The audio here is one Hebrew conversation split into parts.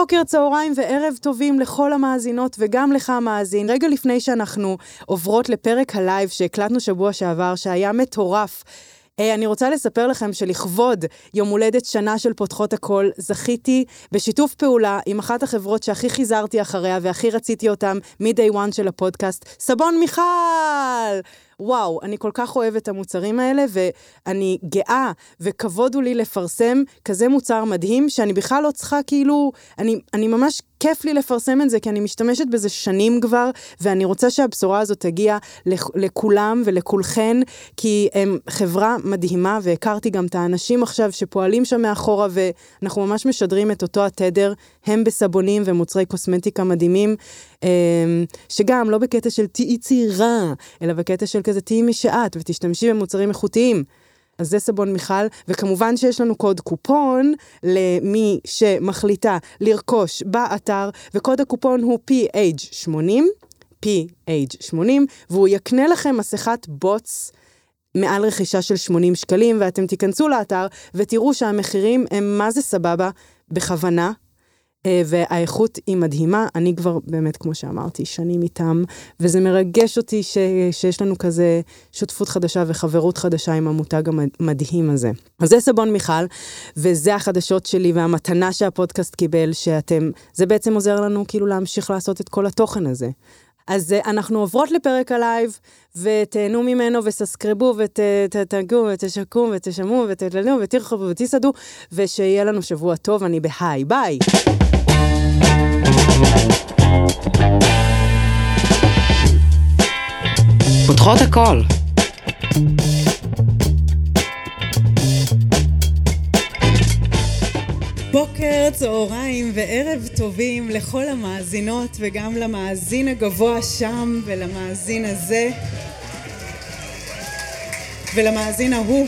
בוקר, צהריים וערב טובים לכל המאזינות וגם לך המאזין. רגע לפני שאנחנו עוברות לפרק הלייב שהקלטנו שבוע שעבר, שהיה מטורף. אה, אני רוצה לספר לכם שלכבוד יום הולדת שנה של פותחות הכל, זכיתי בשיתוף פעולה עם אחת החברות שהכי חיזרתי אחריה והכי רציתי אותם מ-day one של הפודקאסט, סבון מיכל! וואו, אני כל כך אוהבת את המוצרים האלה, ואני גאה, וכבוד הוא לי לפרסם כזה מוצר מדהים, שאני בכלל לא צריכה כאילו, אני, אני ממש כיף לי לפרסם את זה, כי אני משתמשת בזה שנים כבר, ואני רוצה שהבשורה הזאת תגיע לכולם ולכולכן, כי הם חברה מדהימה, והכרתי גם את האנשים עכשיו שפועלים שם מאחורה, ואנחנו ממש משדרים את אותו התדר, הם בסבונים ומוצרי קוסמטיקה מדהימים, אמ, שגם לא בקטע של תהיי צעירה, אלא בקטע של כזה תהיי מי שאת, ותשתמשי במוצרים איכותיים. אז זה סבון מיכל, וכמובן שיש לנו קוד קופון למי שמחליטה לרכוש באתר, וקוד הקופון הוא PH80, PH80, והוא יקנה לכם מסכת בוץ. מעל רכישה של 80 שקלים, ואתם תיכנסו לאתר ותראו שהמחירים הם מה זה סבבה, בכוונה, והאיכות היא מדהימה, אני כבר באמת, כמו שאמרתי, שנים איתם, וזה מרגש אותי ש, שיש לנו כזה שותפות חדשה וחברות חדשה עם המותג המדהים הזה. אז זה סבון מיכל, וזה החדשות שלי והמתנה שהפודקאסט קיבל, שאתם, זה בעצם עוזר לנו כאילו להמשיך לעשות את כל התוכן הזה. אז uh, אנחנו עוברות לפרק הלייב, ותהנו ממנו וססקרבו ותתגעו ותשקעו ותשמעו ותתלנו ותרחבו ותסעדו, ושיהיה לנו שבוע טוב, אני בהיי, ביי. פותחות הכל. בוקר, צהריים וערב טובים לכל המאזינות וגם למאזין הגבוה שם ולמאזין הזה ולמאזין ההוא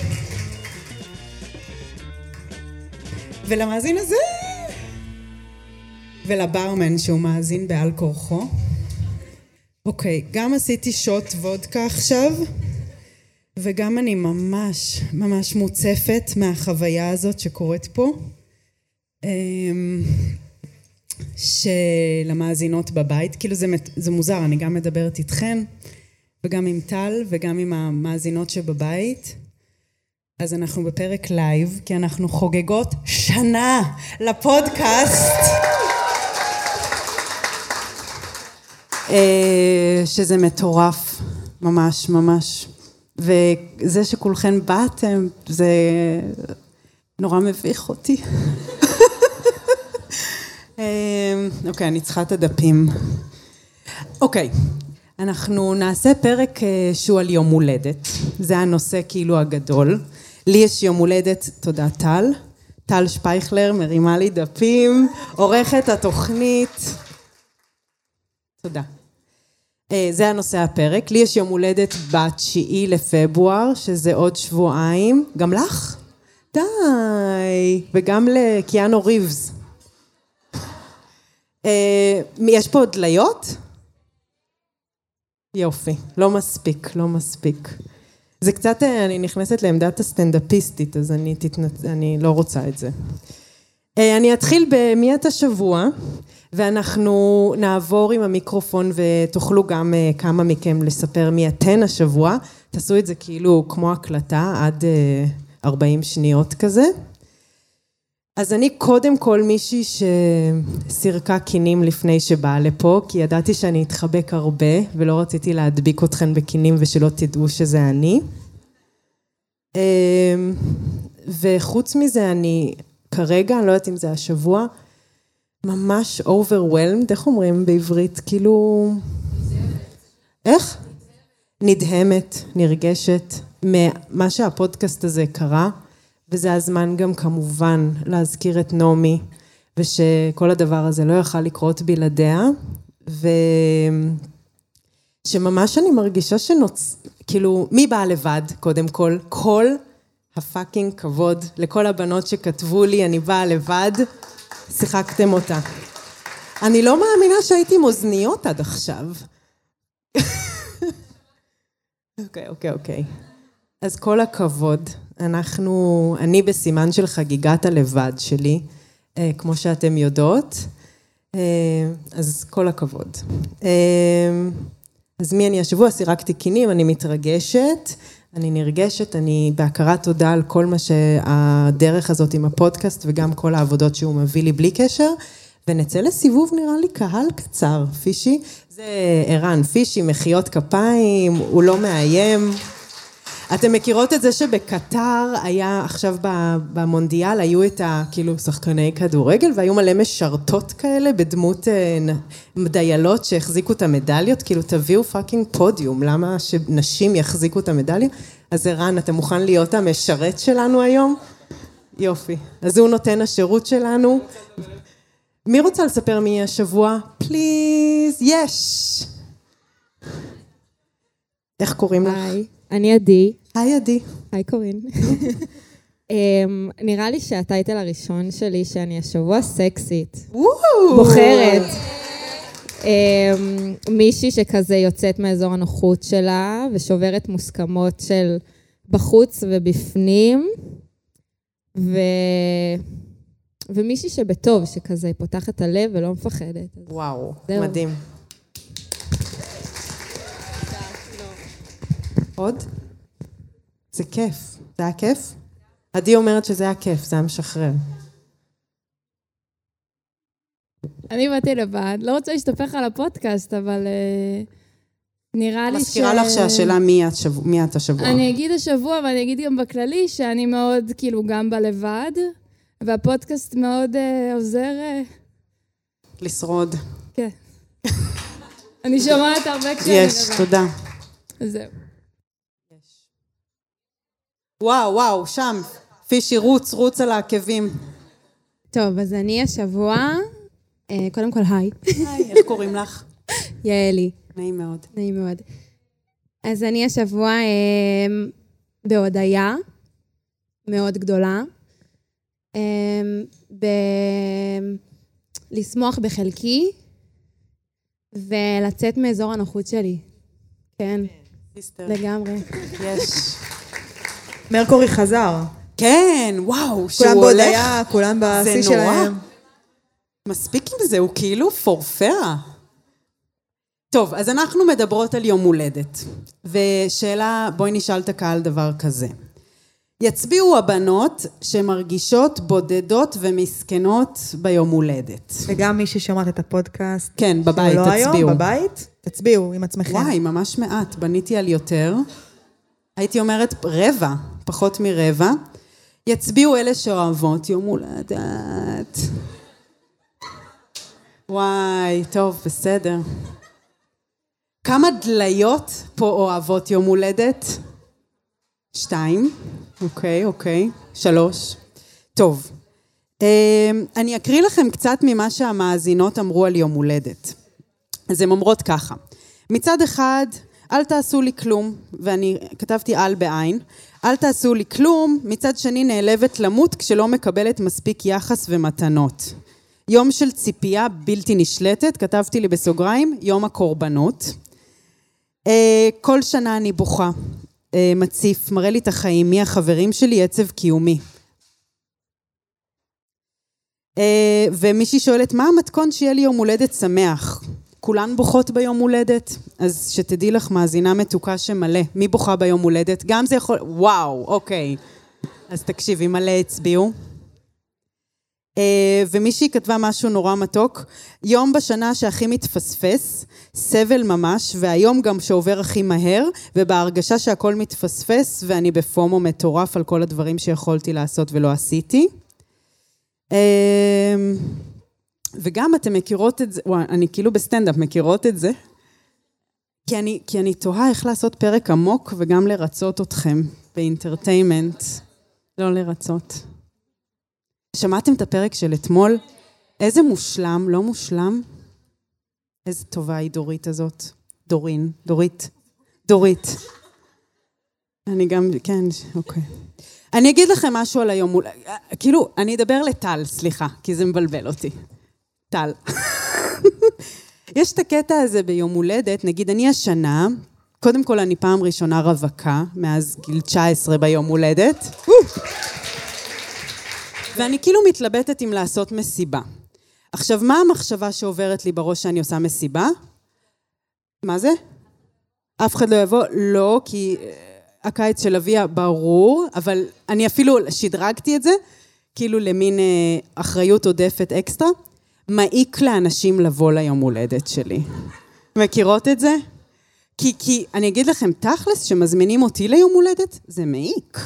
ולמאזין הזה ולברמן שהוא מאזין בעל כורחו. אוקיי, גם עשיתי שוט וודקה עכשיו, וגם אני ממש ממש מוצפת מהחוויה הזאת שקורית פה. אמ, של המאזינות בבית, כאילו זה, זה מוזר, אני גם מדברת איתכן, וגם עם טל, וגם עם המאזינות שבבית. אז אנחנו בפרק לייב, כי אנחנו חוגגות שנה לפודקאסט. אה, שזה מטורף, ממש ממש. וזה שכולכן באתם, זה נורא מביך אותי. אה, אוקיי, אני צריכה את הדפים. אוקיי, אנחנו נעשה פרק אה, שהוא על יום הולדת. זה הנושא כאילו הגדול. לי יש יום הולדת, תודה טל. טל שפייכלר מרימה לי דפים, עורכת התוכנית. תודה. אה, זה הנושא הפרק. לי יש יום הולדת בתשיעי לפברואר, שזה עוד שבועיים. גם לך? די. וגם לקיאנו ריבס. אה, יש פה דליות? יופי. לא מספיק, לא מספיק. זה קצת, אה, אני נכנסת לעמדת הסטנדאפיסטית, אז אני, תתנצ... אני לא רוצה את זה. אני אתחיל במי את השבוע. ואנחנו נעבור עם המיקרופון ותוכלו גם אה, כמה מכם לספר מי אתן השבוע. תעשו את זה כאילו כמו הקלטה עד 40 אה, שניות כזה. אז אני קודם כל מישהי שסירקה קינים לפני שבאה לפה, כי ידעתי שאני אתחבק הרבה, ולא רציתי להדביק אתכן בקינים ושלא תדעו שזה אני. אה, וחוץ מזה, אני כרגע, אני לא יודעת אם זה השבוע, ממש overwhelmed, איך אומרים בעברית? כאילו... איך? נדהמת, נרגשת, ממה שהפודקאסט הזה קרה, וזה הזמן גם כמובן להזכיר את נעמי, ושכל הדבר הזה לא יכל לקרות בלעדיה, ושממש אני מרגישה שנוצ... כאילו, מי בא לבד, קודם כל? כל הפאקינג כבוד לכל הבנות שכתבו לי, אני באה לבד. שיחקתם אותה. אני לא מאמינה שהייתי עם אוזניות עד עכשיו. אוקיי, אוקיי, אוקיי. אז כל הכבוד. אנחנו, אני בסימן של חגיגת הלבד שלי, אה, כמו שאתם יודעות. אז כל הכבוד. אז מי אני השבוע? סירקתי קינים, אני מתרגשת, אני נרגשת, אני בהכרת תודה על כל מה שהדרך הזאת עם הפודקאסט וגם כל העבודות שהוא מביא לי בלי קשר. ונצא לסיבוב נראה לי קהל קצר, פישי. זה ערן פישי, מחיאות כפיים, הוא לא מאיים. אתם מכירות את זה שבקטר היה עכשיו במונדיאל, היו את ה... כאילו שחקני כדורגל, והיו מלא משרתות כאלה בדמות אה, דיילות שהחזיקו את המדליות, כאילו תביאו fucking פודיום, למה שנשים יחזיקו את המדליה? אז ערן, אתה מוכן להיות המשרת שלנו היום? יופי. אז הוא נותן השירות שלנו. מי רוצה לספר מי השבוע? please, יש! איך קוראים לך? היי, אני עדי. היי עדי. היי קורין. um, נראה לי שה title הראשון שלי שאני השבוע סקסית. בוחרת. Um, מישהי שכזה יוצאת מאזור הנוחות שלה ושוברת מוסכמות של בחוץ ובפנים. ו... ומישהי שבטוב, שכזה פותחת את הלב ולא מפחדת. וואו. מדהים. עוד? זה כיף. זה היה כיף? עדי אומרת שזה היה כיף, זה היה משחרר. אני באתי לבד, לא רוצה להשתפך על הפודקאסט, אבל uh, נראה לי ש... מזכירה לך שהשאלה מי את, שבוע, מי את השבוע. אני אגיד השבוע, ואני אגיד גם בכללי, שאני מאוד, כאילו, גם בלבד, והפודקאסט מאוד uh, עוזר... Uh... לשרוד. כן. אני שומעת הרבה כשאני יש, תודה. זהו. וואו, וואו, שם. פישי, רוץ, רוץ על העקבים. טוב, אז אני השבוע... אה, קודם כל, היי. היי, איך קוראים לך? יעלי. נעים מאוד. נעים מאוד. אז אני השבוע אה, בהודיה מאוד גדולה. אה, ב... לשמוח בחלקי ולצאת מאזור הנוחות שלי. כן, לגמרי. יש. מרקורי חזר. כן, וואו, שהוא הולך... כולם בהודיה, כולם בשיא שלהם. זה נורא. מספיק עם זה, הוא כאילו פורפרה. טוב, אז אנחנו מדברות על יום הולדת. ושאלה, בואי נשאל את הקהל דבר כזה. יצביעו הבנות שמרגישות בודדות ומסכנות ביום הולדת. וגם מי ששומעת את הפודקאסט. כן, בבית, לא תצביעו. היום, בבית, תצביעו עם עצמכם. וואי, ממש מעט. בניתי על יותר. הייתי אומרת רבע, פחות מרבע. יצביעו אלה שאוהבות יום הולדת. וואי, טוב, בסדר. כמה דליות פה אוהבות יום הולדת? שתיים. אוקיי, אוקיי. שלוש. טוב. אמ, אני אקריא לכם קצת ממה שהמאזינות אמרו על יום הולדת. אז הן אומרות ככה: מצד אחד, אל תעשו לי כלום, ואני כתבתי על בעין, אל תעשו לי כלום, מצד שני נעלבת למות כשלא מקבלת מספיק יחס ומתנות. יום של ציפייה בלתי נשלטת, כתבתי לי בסוגריים, יום הקורבנות. אה, כל שנה אני בוכה, אה, מציף, מראה לי את החיים, מי החברים שלי, עצב קיומי. אה, ומישהי שואלת, מה המתכון שיהיה לי יום הולדת שמח? כולן בוכות ביום הולדת, אז שתדעי לך, מאזינה מתוקה שמלא. מי בוכה ביום הולדת? גם זה יכול... וואו, אוקיי. אז תקשיבי, מלא הצביעו. Uh, ומישהי כתבה משהו נורא מתוק, יום בשנה שהכי מתפספס, סבל ממש, והיום גם שעובר הכי מהר, ובהרגשה שהכל מתפספס, ואני בפומו מטורף על כל הדברים שיכולתי לעשות ולא עשיתי. וגם אתן מכירות את זה, וואי, אני כאילו בסטנדאפ, מכירות את זה? כי אני, כי אני תוהה איך לעשות פרק עמוק וגם לרצות אתכם ב entertainment, לא לרצות. שמעתם את הפרק של אתמול? איזה מושלם, לא מושלם? איזה טובה היא דורית הזאת. דורין, דורית. דורית. אני גם, כן, אוקיי. אני אגיד לכם משהו על היום, כאילו, אני אדבר לטל, סליחה, כי זה מבלבל אותי. טל. יש את הקטע הזה ביום הולדת, נגיד אני השנה, קודם כל אני פעם ראשונה רווקה, מאז גיל 19 ביום הולדת. ואני כאילו מתלבטת אם לעשות מסיבה. עכשיו, מה המחשבה שעוברת לי בראש שאני עושה מסיבה? מה זה? אף אחד לא יבוא? לא, כי אה, הקיץ של אביה ברור, אבל אני אפילו שדרגתי את זה, כאילו למין אה, אחריות עודפת אקסטרה. מעיק לאנשים לבוא ליום הולדת שלי. מכירות את זה? כי, כי אני אגיד לכם, תכלס, שמזמינים אותי ליום הולדת, זה מעיק.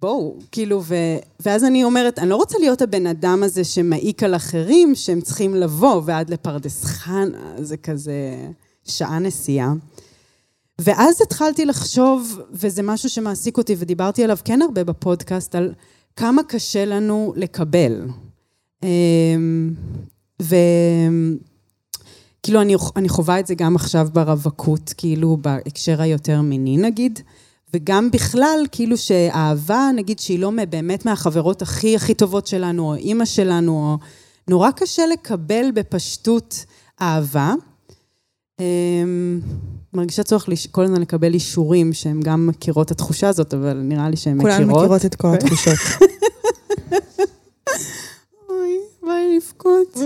בואו, כאילו, ו... ואז אני אומרת, אני לא רוצה להיות הבן אדם הזה שמעיק על אחרים, שהם צריכים לבוא, ועד לפרדס חנה, זה כזה שעה נסיעה. ואז התחלתי לחשוב, וזה משהו שמעסיק אותי, ודיברתי עליו כן הרבה בפודקאסט, על כמה קשה לנו לקבל. וכאילו, אני, אני חווה את זה גם עכשיו ברווקות, כאילו, בהקשר היותר מיני נגיד, וגם בכלל, כאילו שאהבה, נגיד שהיא לא באמת מהחברות הכי הכי טובות שלנו, או אימא שלנו, או... נורא קשה לקבל בפשטות אהבה. אמ, מרגישה צורך כל הזמן לקבל אישורים שהן גם מכירות את התחושה הזאת, אבל נראה לי שהן מכירות. כולן מכירות את כל. התחושות. אוי, בא לי לבכות.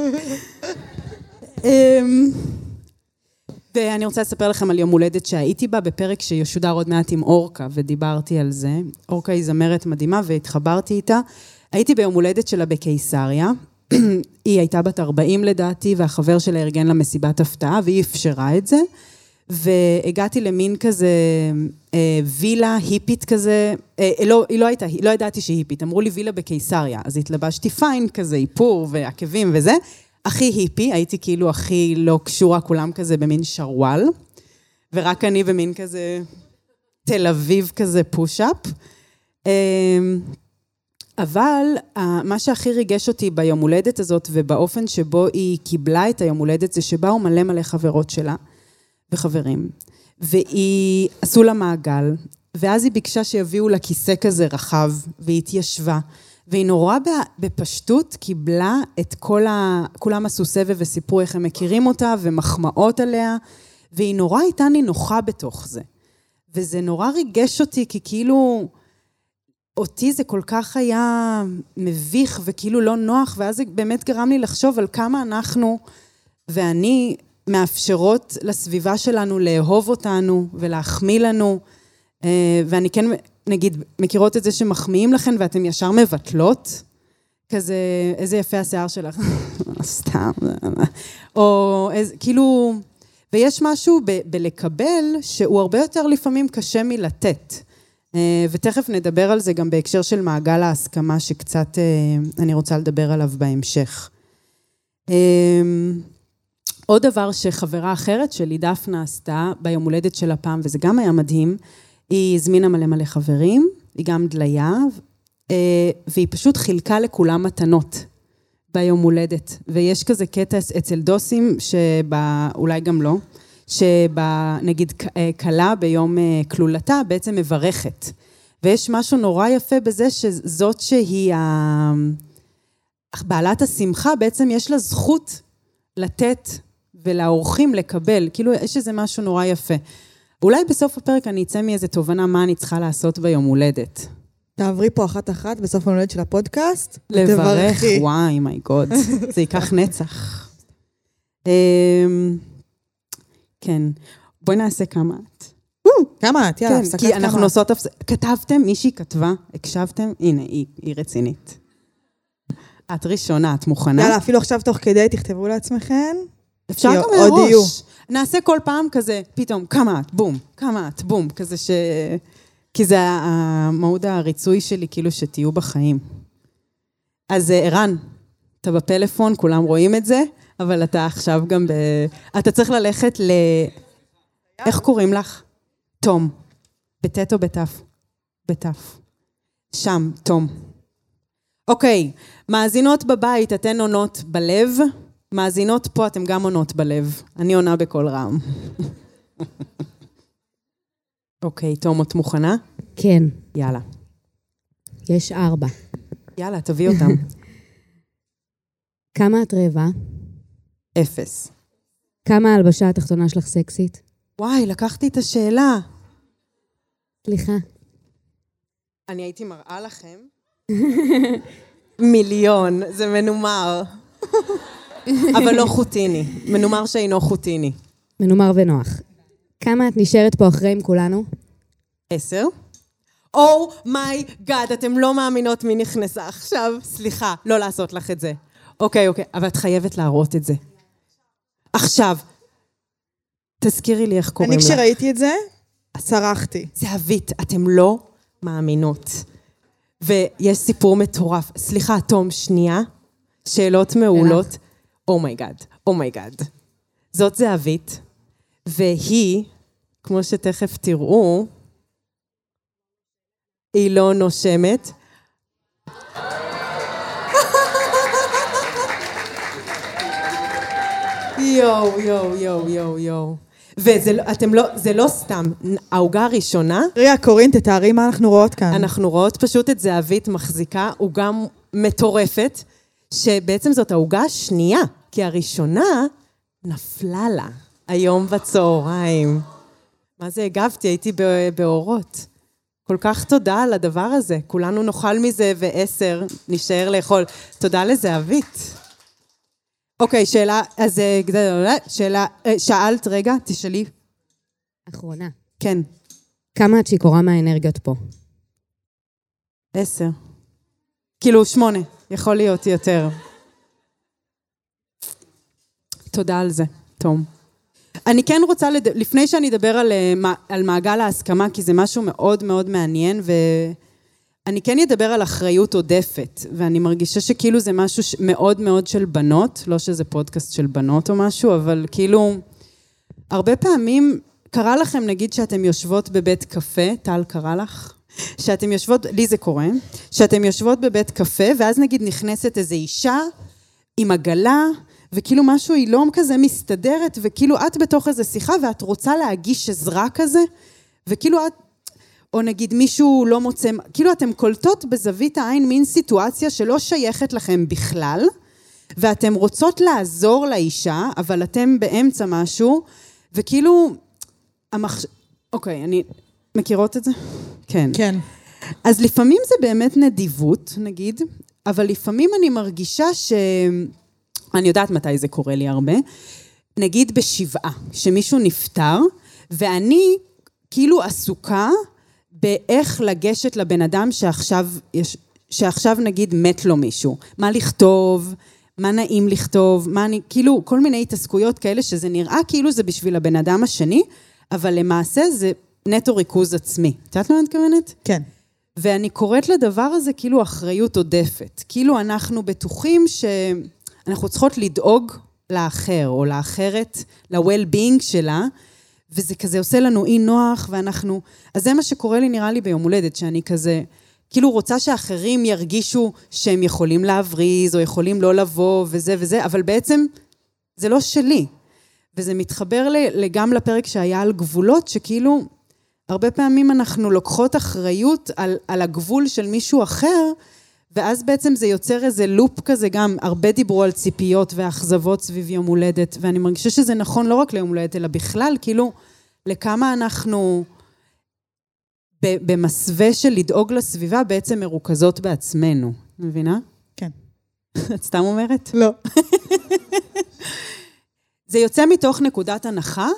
אמ, ואני רוצה לספר לכם על יום הולדת שהייתי בה בפרק שישודר עוד מעט עם אורקה, ודיברתי על זה. אורקה היא זמרת מדהימה והתחברתי איתה. הייתי ביום הולדת שלה בקיסריה. היא הייתה בת 40 לדעתי, והחבר שלה ארגן לה מסיבת הפתעה, והיא אפשרה את זה. והגעתי למין כזה אה, וילה היפית כזה, אה, לא, היא לא הייתה, לא ידעתי שהיא היפית, אמרו לי וילה בקיסריה, אז התלבשתי פיין כזה, איפור ועקבים וזה. הכי היפי, הייתי כאילו הכי לא קשורה, כולם כזה במין שרוואל, ורק אני במין כזה תל אביב כזה פוש-אפ. אמ, אבל מה שהכי ריגש אותי ביום הולדת הזאת ובאופן שבו היא קיבלה את היום הולדת זה שבאו מלא מלא חברות שלה וחברים. והיא, עשו לה מעגל, ואז היא ביקשה שיביאו לה כיסא כזה רחב, והיא התיישבה. והיא נורא בפשטות קיבלה את כל ה... כולם עשו סבב וסיפרו איך הם מכירים אותה ומחמאות עליה, והיא נורא הייתה נינוחה בתוך זה. וזה נורא ריגש אותי, כי כאילו... אותי זה כל כך היה מביך וכאילו לא נוח, ואז זה באמת גרם לי לחשוב על כמה אנחנו ואני מאפשרות לסביבה שלנו לאהוב אותנו ולהחמיא לנו. אה, ואני כן נגיד, מכירות את זה שמחמיאים לכן ואתן ישר מבטלות? כזה, איזה יפה השיער שלך. סתם. או איזה, כאילו... ויש משהו ב- בלקבל שהוא הרבה יותר לפעמים קשה מלתת. אה, ותכף נדבר על זה גם בהקשר של מעגל ההסכמה, שקצת אה, אני רוצה לדבר עליו בהמשך. אה, עוד דבר שחברה אחרת שלי, דפנה, עשתה ביום הולדת של הפעם, וזה גם היה מדהים, היא הזמינה מלא מלא חברים, היא גם דליה, אה, והיא פשוט חילקה לכולם מתנות ביום הולדת. ויש כזה קטע אצל דוסים, שאולי גם לא, שנגיד כלה ביום אה, כלולתה בעצם מברכת. ויש משהו נורא יפה בזה שזאת שהיא ה... בעלת השמחה, בעצם יש לה זכות לתת ולאורחים לקבל. כאילו, יש איזה משהו נורא יפה. אולי בסוף הפרק אני אצא מאיזה תובנה מה אני צריכה לעשות ביום הולדת. תעברי פה אחת-אחת בסוף היום הולדת של הפודקאסט. לברך, וואי, מי גוד, זה ייקח נצח. אמ, כן, בואי נעשה כמה את. כמה את? יאללה, כן, הפסקת כמה. כי אנחנו עושות הפסקה. כתבתם? מישהי כתבה? הקשבתם? הנה, היא, רצינית. את ראשונה, את מוכנה? יאללה, אפילו עכשיו תוך כדי תכתבו לעצמכן. אפשר גם מראש. נעשה כל פעם כזה, פתאום, כמה את, בום, כמה את, בום, כזה ש... כי זה המהות הריצוי שלי, כאילו שתהיו בחיים. אז אה, ערן, אתה בפלאפון, כולם רואים את זה, אבל אתה עכשיו גם ב... אתה צריך ללכת ל... איך קוראים לך? תום. בטט או בתף? בתף. שם, תום. אוקיי, מאזינות בבית, אתן עונות בלב? מאזינות פה, אתן גם עונות בלב. אני עונה בקול רם. אוקיי, תום, את מוכנה? כן. יאללה. יש ארבע. יאללה, תביא אותם. כמה את רעבה? אפס. כמה ההלבשה התחתונה שלך סקסית? וואי, לקחתי את השאלה. סליחה. אני הייתי מראה לכם. מיליון, זה מנומר. אבל לא חוטיני. מנומר שאינו חוטיני. מנומר ונוח. כמה את נשארת פה אחרי עם כולנו? עשר. oh my god, אתם לא מאמינות מי נכנסה עכשיו. סליחה, לא לעשות לך את זה. אוקיי, אוקיי, אבל את חייבת להראות את זה. עכשיו. תזכירי לי איך קוראים אני לה. כשראיתי את זה, צרחתי. זהבית, אתם לא מאמינות. ויש סיפור מטורף. סליחה, תום, שנייה. שאלות מעולות. אומייגאד, אומייגאד. זאת זהבית, והיא, כמו שתכף תראו, היא לא נושמת. יואו, יואו, יואו, יואו, יואו. וזה לא- אתם לא, זה לא סתם. העוגה הראשונה, ריאה, קורין, תתארי מה אנחנו רואות כאן. אנחנו רואות פשוט את זהבית מחזיקה עוגה מטורפת, שבעצם זאת העוגה השנייה, כי הראשונה נפלה לה היום בצהריים. מה זה הגבתי? הייתי באורות. כל כך תודה על הדבר הזה. כולנו נאכל מזה ועשר נשאר לאכול. תודה לזהבית. אוקיי, שאלה, אז אה, שאלה, אה, שאלת, רגע, תשאלי. אחרונה. כן, כמה את שיכורה מהאנרגיות פה? עשר. כאילו, שמונה. יכול להיות יותר. תודה על זה, תום. אני כן רוצה, לד... לפני שאני אדבר על, אה, על מעגל ההסכמה, כי זה משהו מאוד מאוד מעניין, ואני כן אדבר על אחריות עודפת, ואני מרגישה שכאילו זה משהו ש... מאוד מאוד של בנות, לא שזה פודקאסט של בנות או משהו, אבל כאילו, הרבה פעמים קרה לכם, נגיד שאתם יושבות בבית קפה, טל קרה לך? שאתם יושבות, לי זה קורה, שאתם יושבות בבית קפה, ואז נגיד נכנסת איזו אישה עם עגלה, וכאילו משהו היא לא כזה מסתדרת, וכאילו את בתוך איזו שיחה ואת רוצה להגיש עזרה כזה, וכאילו את, או נגיד מישהו לא מוצא, כאילו אתן קולטות בזווית העין מין סיטואציה שלא שייכת לכם בכלל, ואתן רוצות לעזור לאישה, אבל אתן באמצע משהו, וכאילו, המחש... אוקיי, אני... מכירות את זה? כן. כן. אז לפעמים זה באמת נדיבות, נגיד, אבל לפעמים אני מרגישה ש... אני יודעת מתי זה קורה לי הרבה. נגיד בשבעה, שמישהו נפטר, ואני כאילו עסוקה באיך לגשת לבן אדם שעכשיו, יש, שעכשיו נגיד מת לו מישהו. מה לכתוב, מה נעים לכתוב, מה אני, כאילו, כל מיני התעסקויות כאלה שזה נראה כאילו זה בשביל הבן אדם השני, אבל למעשה זה נטו ריכוז עצמי. את יודעת למה אני מתכוונת? כן. ואני קוראת לדבר הזה כאילו אחריות עודפת. כאילו אנחנו בטוחים שאנחנו צריכות לדאוג לאחר או לאחרת, ל-well-being שלה, וזה כזה עושה לנו אי נוח, ואנחנו... אז זה מה שקורה לי נראה לי ביום הולדת, שאני כזה... כאילו רוצה שאחרים ירגישו שהם יכולים להבריז, או יכולים לא לבוא, וזה וזה, אבל בעצם זה לא שלי. וזה מתחבר גם לפרק שהיה על גבולות, שכאילו, הרבה פעמים אנחנו לוקחות אחריות על, על הגבול של מישהו אחר, ואז בעצם זה יוצר איזה לופ כזה גם, הרבה דיברו על ציפיות ואכזבות סביב יום הולדת, ואני מרגישה שזה נכון לא רק ליום הולדת, אלא בכלל, כאילו, לכמה אנחנו במסווה של לדאוג לסביבה, בעצם מרוכזות בעצמנו. מבינה? כן. את סתם אומרת? לא. זה יוצא מתוך נקודת הנחה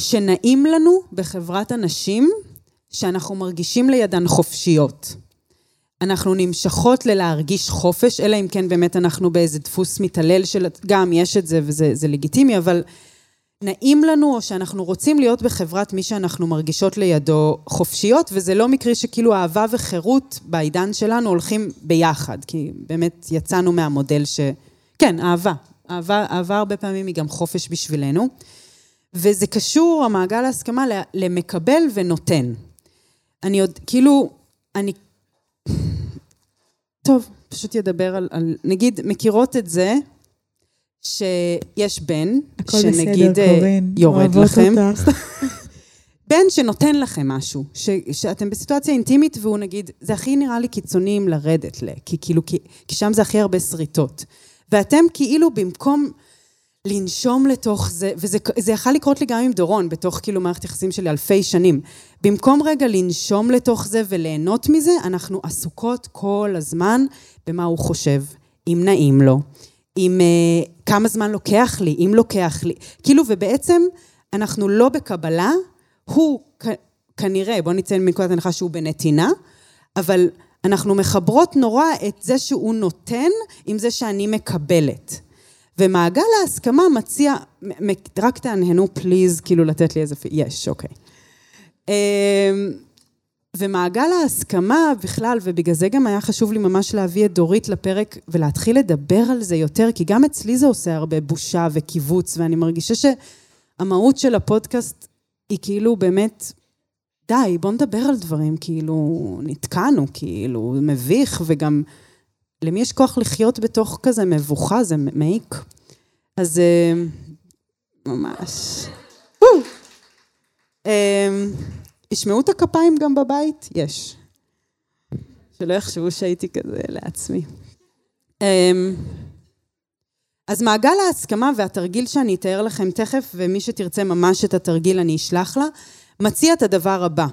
שנעים לנו בחברת הנשים שאנחנו מרגישים לידן חופשיות. אנחנו נמשכות ללהרגיש חופש, אלא אם כן באמת אנחנו באיזה דפוס מתעלל של... גם יש את זה וזה זה לגיטימי, אבל נעים לנו או שאנחנו רוצים להיות בחברת מי שאנחנו מרגישות לידו חופשיות, וזה לא מקרי שכאילו אהבה וחירות בעידן שלנו הולכים ביחד, כי באמת יצאנו מהמודל ש... כן, אהבה. אהבה, אהבה הרבה פעמים היא גם חופש בשבילנו. וזה קשור, המעגל ההסכמה, למקבל ונותן. אני עוד, כאילו, אני... טוב, פשוט ידבר על, על... נגיד, מכירות את זה שיש בן, שנגיד בסדר, אה, קורין. יורד לכם. בן שנותן לכם משהו, ש, שאתם בסיטואציה אינטימית והוא נגיד, זה הכי נראה לי קיצוני אם לרדת ל... כי כאילו, כי, כי שם זה הכי הרבה שריטות. ואתם כאילו במקום לנשום לתוך זה, וזה זה יכול לקרות לי גם עם דורון, בתוך כאילו מערכת יחסים שלי אלפי שנים. במקום רגע לנשום לתוך זה וליהנות מזה, אנחנו עסוקות כל הזמן במה הוא חושב, אם נעים לו, עם uh, כמה זמן לוקח לי, אם לוקח לי. כאילו, ובעצם אנחנו לא בקבלה, הוא כנראה, בוא נצא מנקודת הנחה שהוא בנתינה, אבל אנחנו מחברות נורא את זה שהוא נותן עם זה שאני מקבלת. ומעגל ההסכמה מציע, רק תהנהנו פליז, כאילו לתת לי איזה... יש, אוקיי. אמ, ומעגל ההסכמה בכלל, ובגלל זה גם היה חשוב לי ממש להביא את דורית לפרק ולהתחיל לדבר על זה יותר, כי גם אצלי זה עושה הרבה בושה וקיבוץ, ואני מרגישה שהמהות של הפודקאסט היא כאילו באמת, די, בוא נדבר על דברים, כאילו, נתקענו, כאילו, מביך, וגם למי יש כוח לחיות בתוך כזה מבוכה, זה מעיק. אז אה, ממש. אה, ישמעו את הכפיים גם בבית? יש. שלא יחשבו שהייתי כזה לעצמי. אמ, אז מעגל ההסכמה והתרגיל שאני אתאר לכם תכף, ומי שתרצה ממש את התרגיל אני אשלח לה, מציע את הדבר הבא.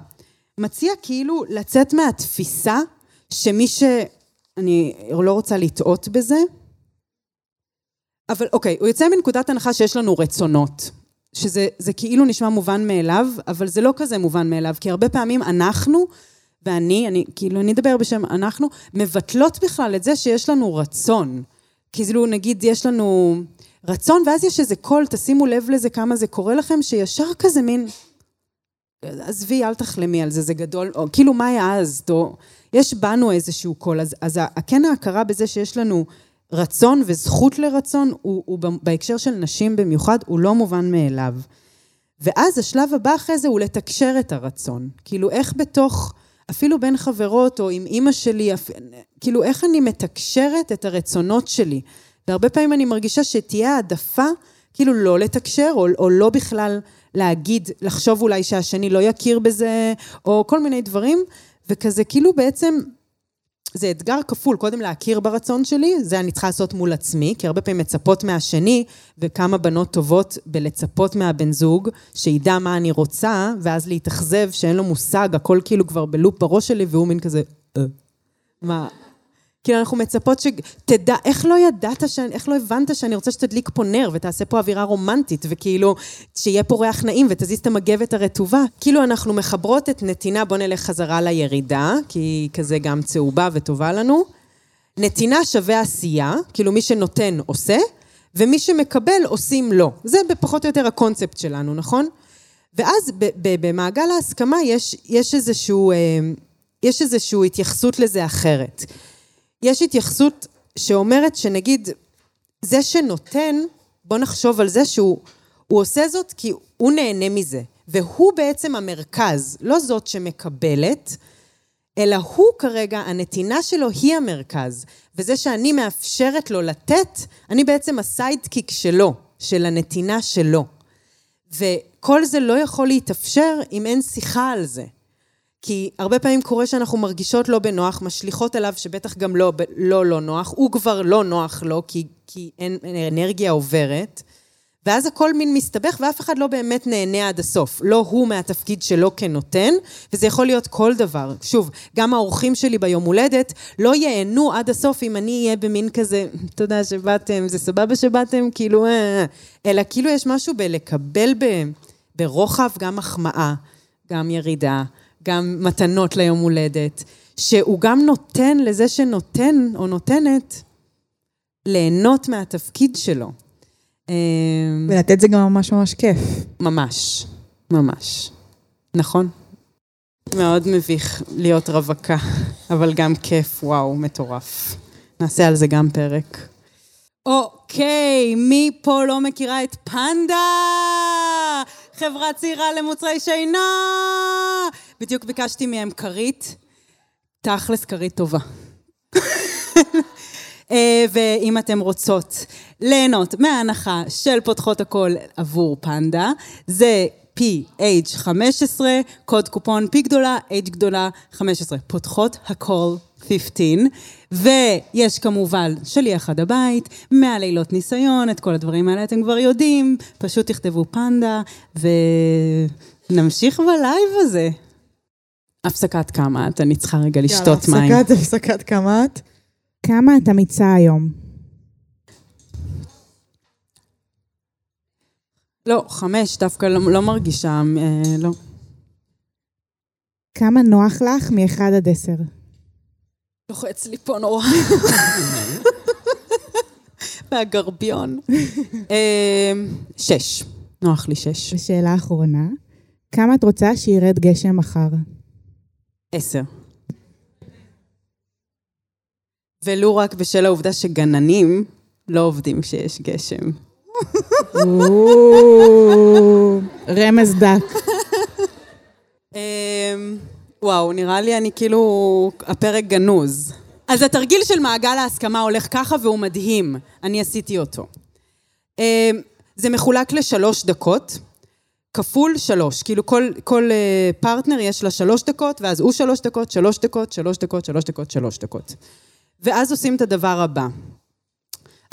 מציע כאילו לצאת מהתפיסה שמי ש... אני לא רוצה לטעות בזה, אבל אוקיי, הוא יוצא מנקודת הנחה שיש לנו רצונות. שזה זה כאילו נשמע מובן מאליו, אבל זה לא כזה מובן מאליו, כי הרבה פעמים אנחנו, ואני, אני, כאילו, אני אדבר בשם אנחנו, מבטלות בכלל את זה שיש לנו רצון. כאילו, נגיד, יש לנו רצון, ואז יש איזה קול, תשימו לב לזה כמה זה קורה לכם, שישר כזה מין... עזבי, אל תחלמי על זה, זה גדול, או כאילו, מה יעז? או, יש בנו איזשהו קול, אז, אז כן ההכרה בזה שיש לנו רצון וזכות לרצון, הוא, הוא בהקשר של נשים במיוחד, הוא לא מובן מאליו. ואז השלב הבא אחרי זה הוא לתקשר את הרצון. כאילו, איך בתוך, אפילו בין חברות או עם אימא שלי, אפ... כאילו, איך אני מתקשרת את הרצונות שלי. והרבה פעמים אני מרגישה שתהיה העדפה, כאילו, לא לתקשר, או, או לא בכלל להגיד, לחשוב אולי שהשני לא יכיר בזה, או כל מיני דברים, וכזה, כאילו, בעצם... זה אתגר כפול, קודם להכיר ברצון שלי, זה אני צריכה לעשות מול עצמי, כי הרבה פעמים מצפות מהשני, וכמה בנות טובות בלצפות מהבן זוג, שידע מה אני רוצה, ואז להתאכזב שאין לו מושג, הכל כאילו כבר בלופ בראש שלי, והוא מין כזה, אה, מה? כאילו אנחנו מצפות שתדע, איך לא ידעת, שאני, איך לא הבנת שאני רוצה שתדליק פה נר ותעשה פה אווירה רומנטית, וכאילו, שיהיה פה ריח נעים ותזיז את המגבת הרטובה. כאילו אנחנו מחברות את נתינה, בוא נלך חזרה לירידה, כי היא כזה גם צהובה וטובה לנו. נתינה שווה עשייה, כאילו מי שנותן עושה, ומי שמקבל עושים לא. זה פחות או יותר הקונספט שלנו, נכון? ואז במעגל ההסכמה יש, יש איזשהו... יש איזושהי התייחסות לזה אחרת. יש התייחסות שאומרת שנגיד, זה שנותן, בוא נחשוב על זה שהוא עושה זאת כי הוא נהנה מזה, והוא בעצם המרכז, לא זאת שמקבלת, אלא הוא כרגע, הנתינה שלו היא המרכז, וזה שאני מאפשרת לו לתת, אני בעצם הסיידקיק שלו, של הנתינה שלו. וכל זה לא יכול להתאפשר אם אין שיחה על זה. כי הרבה פעמים קורה שאנחנו מרגישות לא בנוח, משליכות עליו שבטח גם לא לא, לא נוח, הוא כבר לא נוח לו, כי, כי אין, אנרגיה עוברת, ואז הכל מין מסתבך ואף אחד לא באמת נהנה עד הסוף. לא הוא מהתפקיד שלו כנותן, וזה יכול להיות כל דבר. שוב, גם האורחים שלי ביום הולדת לא ייהנו עד הסוף אם אני אהיה במין כזה, תודה שבאתם, זה סבבה שבאתם, כאילו, אה, אה, אלא כאילו יש משהו בלקבל ב, ברוחב גם מחמאה, גם ירידה. גם מתנות ליום הולדת, שהוא גם נותן לזה שנותן או נותנת ליהנות מהתפקיד שלו. ולתת זה גם ממש ממש כיף. ממש, ממש. נכון? מאוד מביך להיות רווקה, אבל גם כיף, וואו, מטורף. נעשה על זה גם פרק. אוקיי, מי פה לא מכירה את פנדה? חברה צעירה למוצרי שינה! בדיוק ביקשתי מהם כרית, תכלס כרית טובה. אה, ואם אתם רוצות ליהנות מההנחה של פותחות הכל עבור פנדה, זה PH15, קוד קופון P גדולה, H גדולה 15. פותחות הכל 15, ויש כמובן שליח עד הבית, מהלילות ניסיון, את כל הדברים האלה אתם כבר יודעים, פשוט תכתבו פנדה, ונמשיך בלייב הזה. הפסקת כמה את, אני צריכה רגע לשתות יאללה, מים. הפסקת, הפסקת כמה את. כמה את אמיצה היום? לא, חמש, דווקא לא, לא מרגישה, אה, לא. כמה נוח לך מ-1 עד 10? לוחץ לי פה נורא. מהגרביון. אה, שש. נוח לי שש. ושאלה אחרונה, כמה את רוצה שירד גשם מחר? עשר. ולו רק בשל העובדה שגננים לא עובדים כשיש גשם. רמז דק. אמ, וואו, נראה לי אני כאילו... הפרק גנוז. אז התרגיל של מעגל ההסכמה הולך ככה והוא מדהים. אני עשיתי אותו. אמ, זה מחולק לשלוש דקות, כפול שלוש. כאילו כל, כל uh, פרטנר יש לה שלוש דקות, ואז הוא שלוש דקות, שלוש דקות, שלוש דקות, שלוש דקות, שלוש דקות. ואז עושים את הדבר הבא.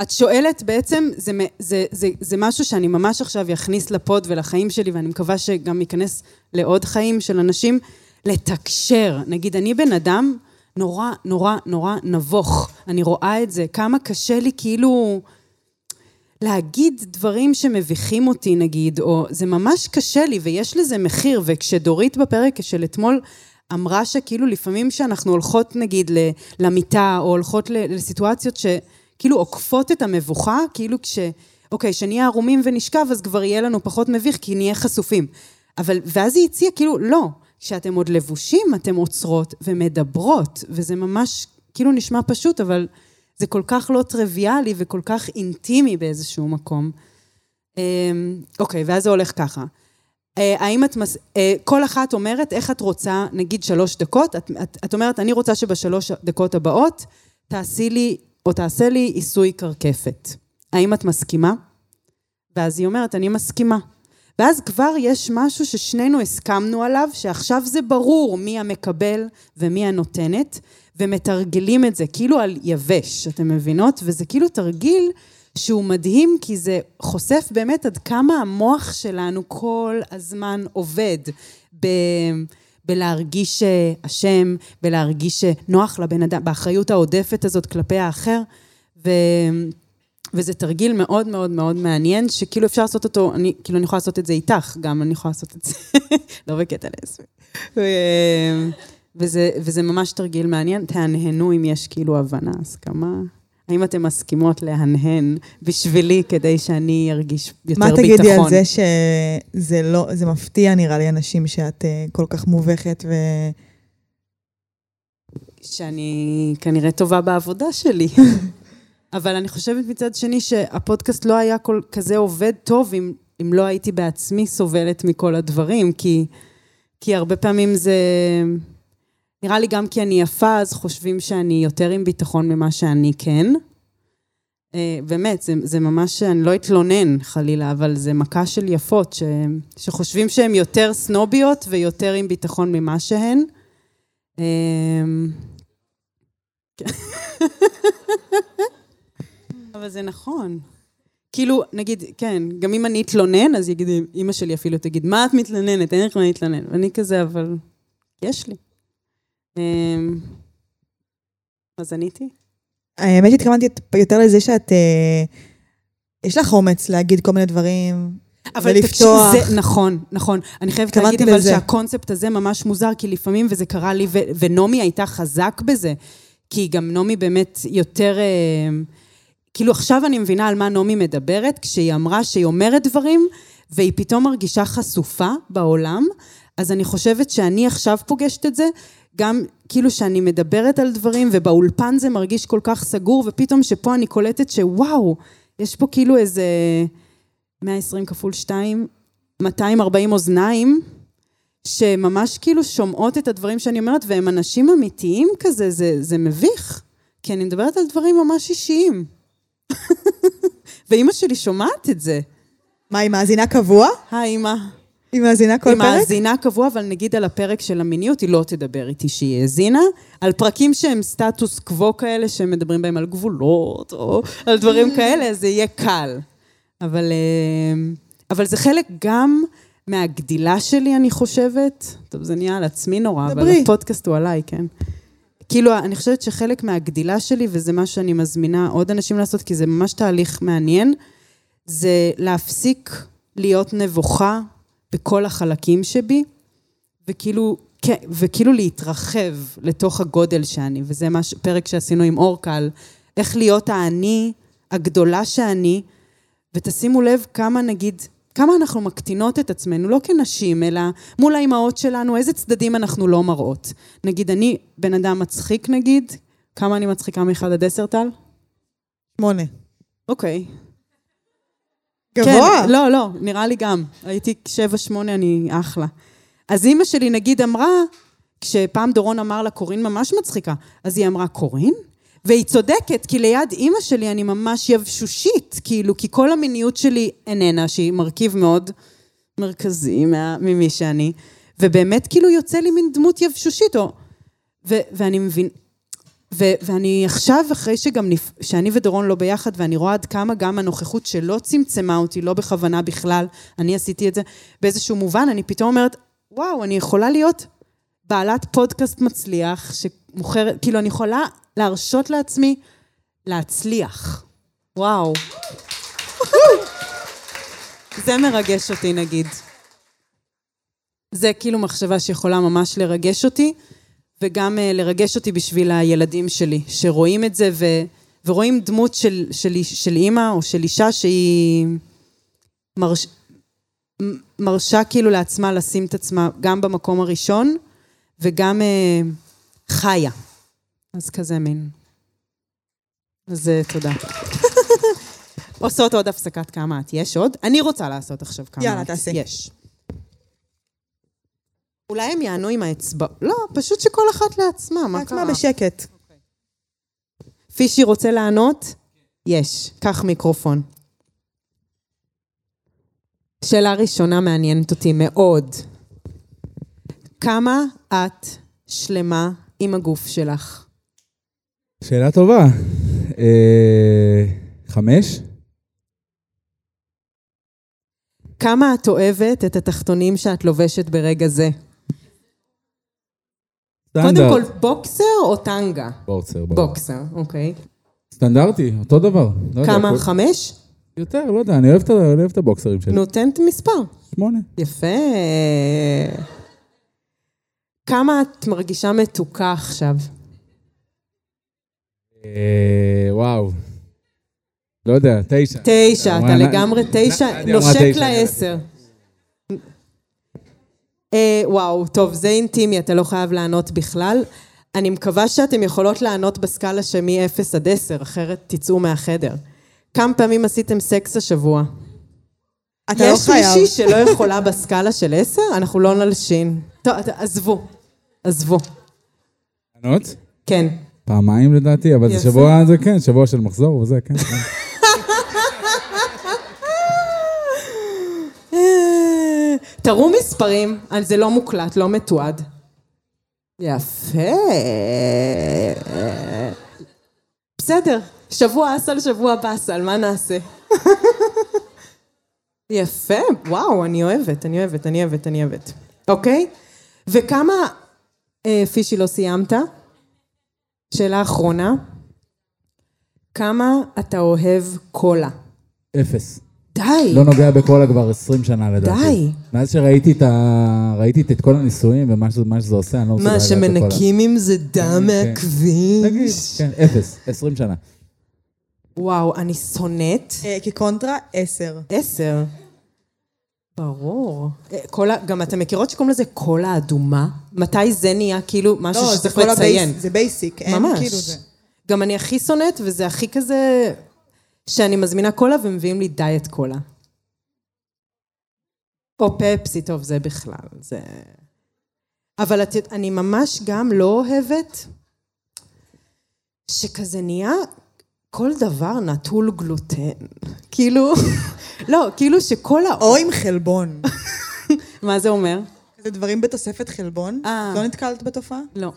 את שואלת בעצם, זה, זה, זה, זה משהו שאני ממש עכשיו אכניס לפוד ולחיים שלי, ואני מקווה שגם ייכנס לעוד חיים של אנשים, לתקשר. נגיד, אני בן אדם נורא, נורא, נורא נבוך. אני רואה את זה, כמה קשה לי כאילו להגיד דברים שמביכים אותי, נגיד, או זה ממש קשה לי, ויש לזה מחיר. וכשדורית בפרק של אתמול אמרה שכאילו לפעמים שאנחנו הולכות, נגיד, למיטה, או הולכות לסיטואציות ש... כאילו עוקפות את המבוכה, כאילו כש... אוקיי, כשנהיה ערומים ונשכב, אז כבר יהיה לנו פחות מביך, כי נהיה חשופים. אבל, ואז היא הציעה, כאילו, לא, כשאתם עוד לבושים, אתם עוצרות ומדברות, וזה ממש, כאילו נשמע פשוט, אבל זה כל כך לא טריוויאלי וכל כך אינטימי באיזשהו מקום. אמ, אוקיי, ואז זה הולך ככה. אה, האם את, מס... אה, כל אחת אומרת איך את רוצה, נגיד שלוש דקות, את, את, את אומרת, אני רוצה שבשלוש דקות הבאות תעשי לי או תעשה לי עיסוי קרקפת. האם את מסכימה? ואז היא אומרת, אני מסכימה. ואז כבר יש משהו ששנינו הסכמנו עליו, שעכשיו זה ברור מי המקבל ומי הנותנת, ומתרגלים את זה כאילו על יבש, אתן מבינות? וזה כאילו תרגיל שהוא מדהים, כי זה חושף באמת עד כמה המוח שלנו כל הזמן עובד. ב... בלהרגיש אה, אשם, בלהרגיש אה, נוח לבן אדם, באחריות העודפת הזאת כלפי האחר. ו... וזה תרגיל מאוד מאוד מאוד מעניין, שכאילו אפשר לעשות אותו, אני, כאילו אני יכולה לעשות את זה איתך, גם אני יכולה לעשות את זה, לא בקטע לסבי. וזה, וזה ממש תרגיל מעניין, תהנהנו אם יש כאילו הבנה, הסכמה. האם אתן מסכימות להנהן בשבילי כדי שאני ארגיש יותר ביטחון? מה תגידי על זה שזה לא, זה מפתיע נראה לי אנשים שאת uh, כל כך מובכת ו... שאני כנראה טובה בעבודה שלי. אבל אני חושבת מצד שני שהפודקאסט לא היה כל כזה עובד טוב אם, אם לא הייתי בעצמי סובלת מכל הדברים, כי, כי הרבה פעמים זה... נראה לי גם כי אני יפה, אז חושבים שאני יותר עם ביטחון ממה שאני כן. אה, באמת, זה, זה ממש, אני לא אתלונן חלילה, אבל זה מכה של יפות, ש, שחושבים שהן יותר סנוביות ויותר עם ביטחון ממה שהן. אה, אבל זה נכון. כאילו, נגיד, כן, גם אם אני אתלונן, אז יגיד, אימא שלי אפילו תגיד, מה את מתלוננת? אין לך מה להתלונן. ואני כזה, אבל יש לי. אמ, אז עניתי? האמת שהתכוונתי יותר לזה שאת... אה, יש לך אומץ להגיד כל מיני דברים, אבל ולפתוח. זה, נכון, נכון. אני חייבת להגיד אבל לזה. שהקונספט הזה ממש מוזר, כי לפעמים, וזה קרה לי, ונעמי הייתה חזק בזה, כי גם נעמי באמת יותר... אה, כאילו עכשיו אני מבינה על מה נעמי מדברת, כשהיא אמרה שהיא אומרת דברים, והיא פתאום מרגישה חשופה בעולם, אז אני חושבת שאני עכשיו פוגשת את זה, גם כאילו שאני מדברת על דברים, ובאולפן זה מרגיש כל כך סגור, ופתאום שפה אני קולטת שוואו, יש פה כאילו איזה 120 כפול 2, 240 אוזניים, שממש כאילו שומעות את הדברים שאני אומרת, והם אנשים אמיתיים כזה, זה, זה מביך. כי אני מדברת על דברים ממש אישיים. ואימא שלי שומעת את זה. מה, היא מאזינה קבוע? היי, אימא. היא מאזינה כל היא פרק? היא מאזינה קבוע, אבל נגיד על הפרק של המיניות, היא לא תדבר איתי שהיא האזינה. על פרקים שהם סטטוס קוו כאלה, שמדברים בהם על גבולות, או על דברים כאלה, זה יהיה קל. אבל, אה, אבל זה חלק גם מהגדילה שלי, אני חושבת. טוב, זה נהיה על עצמי נורא, דברי. אבל הפודקאסט הוא עליי, כן. כאילו, אני חושבת שחלק מהגדילה שלי, וזה מה שאני מזמינה עוד אנשים לעשות, כי זה ממש תהליך מעניין, זה להפסיק להיות נבוכה בכל החלקים שבי, וכאילו, כן, וכאילו להתרחב לתוך הגודל שאני, וזה מה, ש- פרק שעשינו עם אורקה על איך להיות האני הגדולה שאני, ותשימו לב כמה נגיד, כמה אנחנו מקטינות את עצמנו, לא כנשים, אלא מול האימהות שלנו, איזה צדדים אנחנו לא מראות. נגיד, אני בן אדם מצחיק נגיד, כמה אני מצחיקה מ-1 עד 10, טל? שמונה. אוקיי. גבוה. כן, לא, לא, נראה לי גם. הייתי שבע, שמונה, אני אחלה. אז אימא שלי, נגיד, אמרה, כשפעם דורון אמר לה, קורין ממש מצחיקה, אז היא אמרה, קורין? והיא צודקת, כי ליד אימא שלי אני ממש יבשושית, כאילו, כי כל המיניות שלי איננה, שהיא מרכיב מאוד מרכזי מה, ממי שאני, ובאמת כאילו יוצא לי מין דמות יבשושית, או... ו, ואני מבין... ו- ואני עכשיו, אחרי שגם, נפ... שאני ודורון לא ביחד, ואני רואה עד כמה גם הנוכחות שלא צמצמה אותי, לא בכוונה בכלל, אני עשיתי את זה באיזשהו מובן, אני פתאום אומרת, וואו, אני יכולה להיות בעלת פודקאסט מצליח, שמוכרת, כאילו, אני יכולה להרשות לעצמי להצליח. וואו. זה מרגש אותי, נגיד. זה כאילו מחשבה שיכולה ממש לרגש אותי. וגם uh, לרגש אותי בשביל הילדים שלי, שרואים את זה ו, ורואים דמות של, של, של אימא או של אישה שהיא מרש, מרשה כאילו לעצמה לשים את עצמה גם במקום הראשון וגם uh, חיה. אז כזה מין. אז תודה. עושות עוד הפסקת כמה את. יש עוד? אני רוצה לעשות עכשיו כמה יאללה, את. תעשי. יש. אולי הם יענו עם האצבע... לא, פשוט שכל אחת לעצמה, מה לעצמה קרה? בשקט. פישי רוצה לענות? יש. קח מיקרופון. שאלה ראשונה מעניינת אותי מאוד. כמה את שלמה עם הגוף שלך? שאלה טובה. אה, חמש? כמה את אוהבת את התחתונים שאת לובשת ברגע זה? קודם סטנדרט. כל, בוקסר או טנגה? בוקסר, ברור. בוקסר, אוקיי. סטנדרטי, אותו דבר. לא יודע, כמה? כל- חמש? יותר, לא יודע, אני אוהב את אוהב את הבוקסרים שלי. נותנת מספר. שמונה. יפה. כמה את מרגישה מתוקה עכשיו? אה, וואו. לא יודע, תשע. תשע, אתה לגמרי תשע, נושק. לעשר. אה, וואו, טוב, זה אינטימי, אתה לא חייב לענות בכלל. אני מקווה שאתם יכולות לענות בסקאלה שמ-0 עד 10, אחרת תצאו מהחדר. כמה פעמים עשיתם סקס השבוע? אתה לא יש חייב. מישהי שלא יכולה בסקאלה של 10? אנחנו לא נלשין. טוב, עזבו, עזבו. לענות? כן. פעמיים לדעתי, אבל זה. שבוע, זה כן, שבוע של מחזור וזה, כן. כן. תראו מספרים, זה לא מוקלט, לא מתועד. יפה. בסדר, שבוע אסל, שבוע באסל, מה נעשה? יפה, וואו, אני אוהבת, אני אוהבת, אני אוהבת, אני אוהבת. אוקיי? וכמה, פישי, לא סיימת? שאלה אחרונה. כמה אתה אוהב קולה? אפס. די. לא נוגע בקולה כבר 20 שנה לדעתי. די. מאז שראיתי את ה... ראיתי את כל הניסויים ומה שזה, מה שזה עושה, אני לא מסוגל מה, לגעת בקולה. שמנקים עם זה דם כן. נגיד, מהכביש? כן, אפס, 20 שנה. וואו, אני שונאת אה, כקונטרה, עשר. עשר. ברור. אה, קולה, גם אתם מכירות שקוראים לזה קולה אדומה? מתי זה נהיה כאילו משהו לא, שצריך כל לציין? ה base, זה basic. אין ממש. כאילו זה. גם אני הכי שונאת, וזה הכי כזה... שאני מזמינה קולה ומביאים לי דיאט קולה. או פפסי, טוב, זה בכלל, זה... אבל את, אני ממש גם לא אוהבת שכזה נהיה כל דבר נטול גלוטן. כאילו, לא, כאילו שכל ה... או עם חלבון. מה זה אומר? זה דברים בתוספת חלבון? אה. לא נתקלת בתופעה? לא.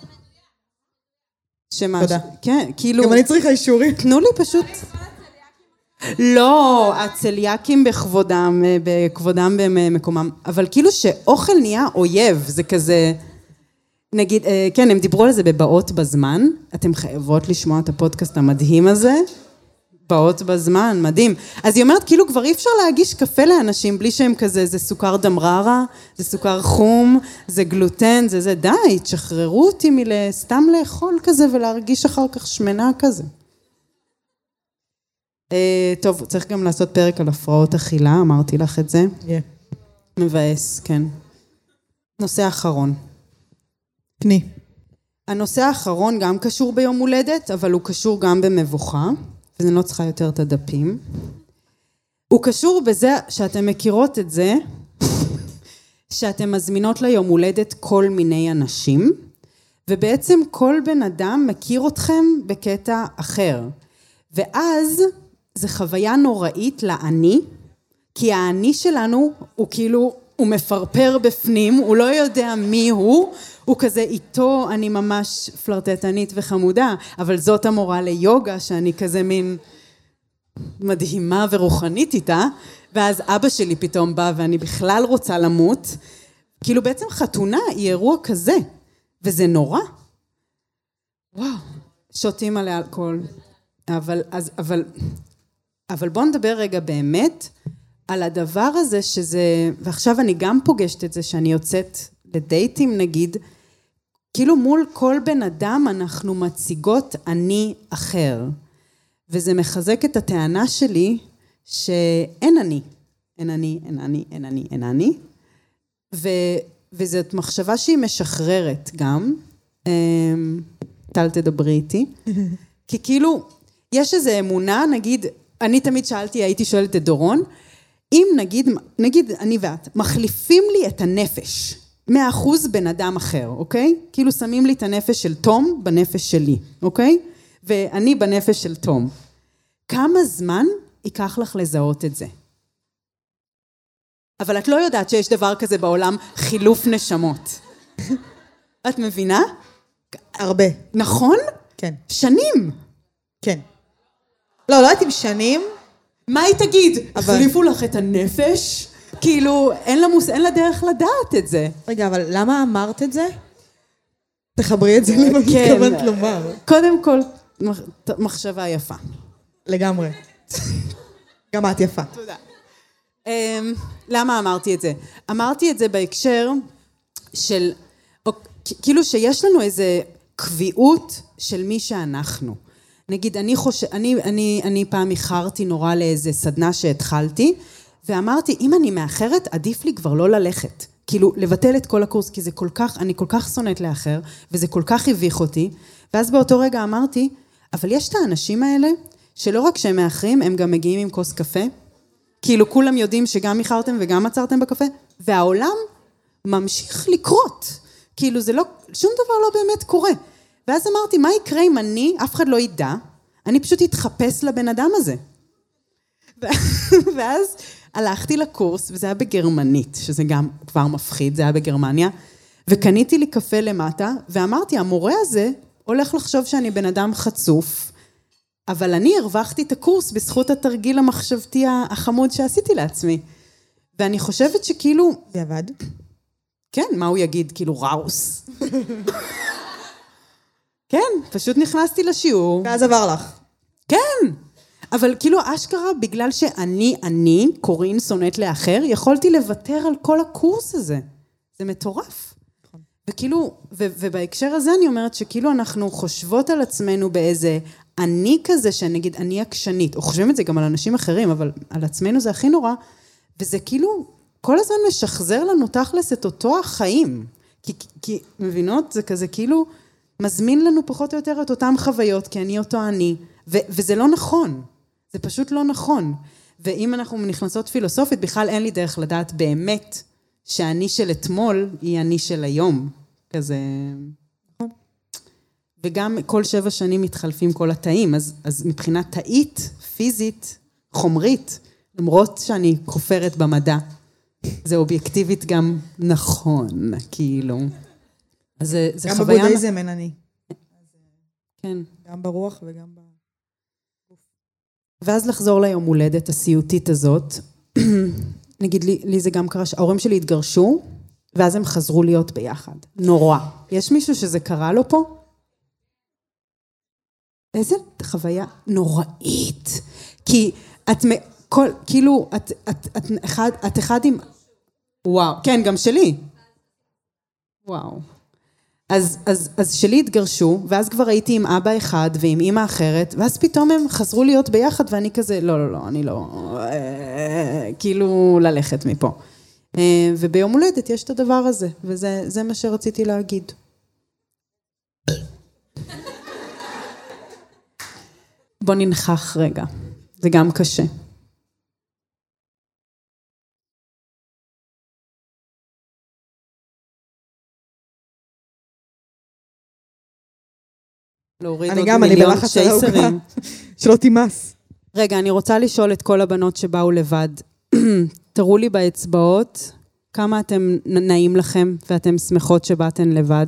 שמה? תודה. כן, כאילו... גם אני צריכה אישורים. תנו לי פשוט... לא, הצליאקים בכבודם, אה, בכבודם במקומם, אבל כאילו שאוכל נהיה אויב, זה כזה... נגיד, אה, כן, הם דיברו על זה בבאות בזמן, אתם חייבות לשמוע את הפודקאסט המדהים הזה. באות בזמן, מדהים. אז היא אומרת, כאילו כבר אי אפשר להגיש קפה לאנשים בלי שהם כזה, זה סוכר דמררה, זה סוכר חום, זה גלוטן, זה זה, די, תשחררו אותי מלסתם לאכול כזה ולהרגיש אחר כך שמנה כזה. אה, טוב, צריך גם לעשות פרק על הפרעות אכילה, אמרתי לך את זה. יהיה. מבאס, כן. נושא אחרון. תני. הנושא האחרון גם קשור ביום הולדת, אבל הוא קשור גם במבוכה, ואני לא צריכה יותר את הדפים. הוא קשור בזה שאתן מכירות את זה, שאתן מזמינות ליום הולדת כל מיני אנשים, ובעצם כל בן אדם מכיר אתכם בקטע אחר. ואז זו חוויה נוראית לאני, כי האני שלנו הוא כאילו, הוא מפרפר בפנים, הוא לא יודע מי הוא, הוא כזה איתו אני ממש פלרטטנית וחמודה, אבל זאת המורה ליוגה שאני כזה מין מדהימה ורוחנית איתה, ואז אבא שלי פתאום בא ואני בכלל רוצה למות. כאילו בעצם חתונה היא אירוע כזה, וזה נורא. וואו, שותים עליה אלכוהול. אבל, אז, אבל, אבל בואו נדבר רגע באמת על הדבר הזה שזה, ועכשיו אני גם פוגשת את זה שאני יוצאת לדייטים נגיד, כאילו מול כל בן אדם אנחנו מציגות אני אחר. וזה מחזק את הטענה שלי שאין אני. אין אני, אין אני, אין אני, אין אני. ו, וזאת מחשבה שהיא משחררת גם. אמ, טל תדברי איתי. כי כאילו, יש איזו אמונה, נגיד, אני תמיד שאלתי, הייתי שואלת את דורון, אם נגיד, נגיד אני ואת, מחליפים לי את הנפש, מאה אחוז בן אדם אחר, אוקיי? כאילו שמים לי את הנפש של תום בנפש שלי, אוקיי? ואני בנפש של תום. כמה זמן ייקח לך לזהות את זה? אבל את לא יודעת שיש דבר כזה בעולם, חילוף נשמות. את מבינה? הרבה. נכון? כן. שנים. כן. לא, לא הייתי בשנים. מה היא תגיד? אבל- החליפו לך את הנפש? כאילו, אין לה, מוס... אין לה דרך לדעת את זה. רגע, אבל למה אמרת את זה? תחברי את זה למה כן. התכוונת לומר. קודם כל, מח- מחשבה יפה. לגמרי. גם את יפה. תודה. Um, למה אמרתי את זה? אמרתי את זה בהקשר של, או, כאילו שיש לנו איזה קביעות של מי שאנחנו. נגיד, אני חושב, אני, אני, אני פעם איחרתי נורא לאיזה סדנה שהתחלתי, ואמרתי, אם אני מאחרת, עדיף לי כבר לא ללכת. כאילו, לבטל את כל הקורס, כי זה כל כך, אני כל כך שונאת לאחר, וזה כל כך הביך אותי. ואז באותו רגע אמרתי, אבל יש את האנשים האלה, שלא רק שהם מאחרים, הם גם מגיעים עם כוס קפה. כאילו, כולם יודעים שגם איחרתם וגם עצרתם בקפה, והעולם ממשיך לקרות. כאילו, זה לא, שום דבר לא באמת קורה. ואז אמרתי, מה יקרה אם אני, אף אחד לא ידע, אני פשוט אתחפש לבן אדם הזה. ואז הלכתי לקורס, וזה היה בגרמנית, שזה גם כבר מפחיד, זה היה בגרמניה, וקניתי לי קפה למטה, ואמרתי, המורה הזה הולך לחשוב שאני בן אדם חצוף, אבל אני הרווחתי את הקורס בזכות התרגיל המחשבתי החמוד שעשיתי לעצמי. ואני חושבת שכאילו, זה עבד. כן, מה הוא יגיד? כאילו, ראוס. כן, פשוט נכנסתי לשיעור. ואז עבר לך. כן, אבל כאילו אשכרה בגלל שאני, אני, קורין שונאת לאחר, יכולתי לוותר על כל הקורס הזה. זה מטורף. וכאילו, ו- ובהקשר הזה אני אומרת שכאילו אנחנו חושבות על עצמנו באיזה אני כזה, שנגיד אני עקשנית, או חושבים את זה גם על אנשים אחרים, אבל על עצמנו זה הכי נורא, וזה כאילו כל הזמן משחזר לנו תכלס את אותו החיים. כי, כי מבינות? זה כזה כאילו מזמין לנו פחות או יותר את אותן חוויות, כי אני אותו אני, ו- וזה לא נכון. זה פשוט לא נכון. ואם אנחנו נכנסות פילוסופית, בכלל אין לי דרך לדעת באמת שהאני של אתמול היא אני של היום. כזה... וגם כל שבע שנים מתחלפים כל התאים, אז, אז מבחינה תאית, פיזית, חומרית, למרות שאני כופרת במדע, זה אובייקטיבית גם נכון, כאילו. אז זה, זה גם חוויה... בבודהיזם אין אני. כן. גם ברוח וגם ב... ואז לחזור ליום הולדת הסיוטית הזאת, נגיד לי, לי זה גם קרה שההורים שלי התגרשו, ואז הם חזרו להיות ביחד. נורא. יש מישהו שזה קרה לו פה? איזה חוויה נוראית. כי את, מ- כל, כאילו, את, את, את, אחד, את אחד עם... וואו, כן, גם שלי. וואו. אז, אז, אז שלי התגרשו, ואז כבר הייתי עם אבא אחד ועם אימא אחרת, ואז פתאום הם חזרו להיות ביחד, ואני כזה, לא, לא, לא, אני לא... אה, כאילו, ללכת מפה. אה, וביום הולדת יש את הדבר הזה, וזה זה מה שרציתי להגיד. בוא ננכח רגע, זה גם קשה. להוריד אני עוד גם, מיליון. צ'ייסרים. שלא תימס. רגע, אני רוצה לשאול את כל הבנות שבאו לבד. תראו לי באצבעות כמה אתם נעים לכם ואתם שמחות שבאתן לבד.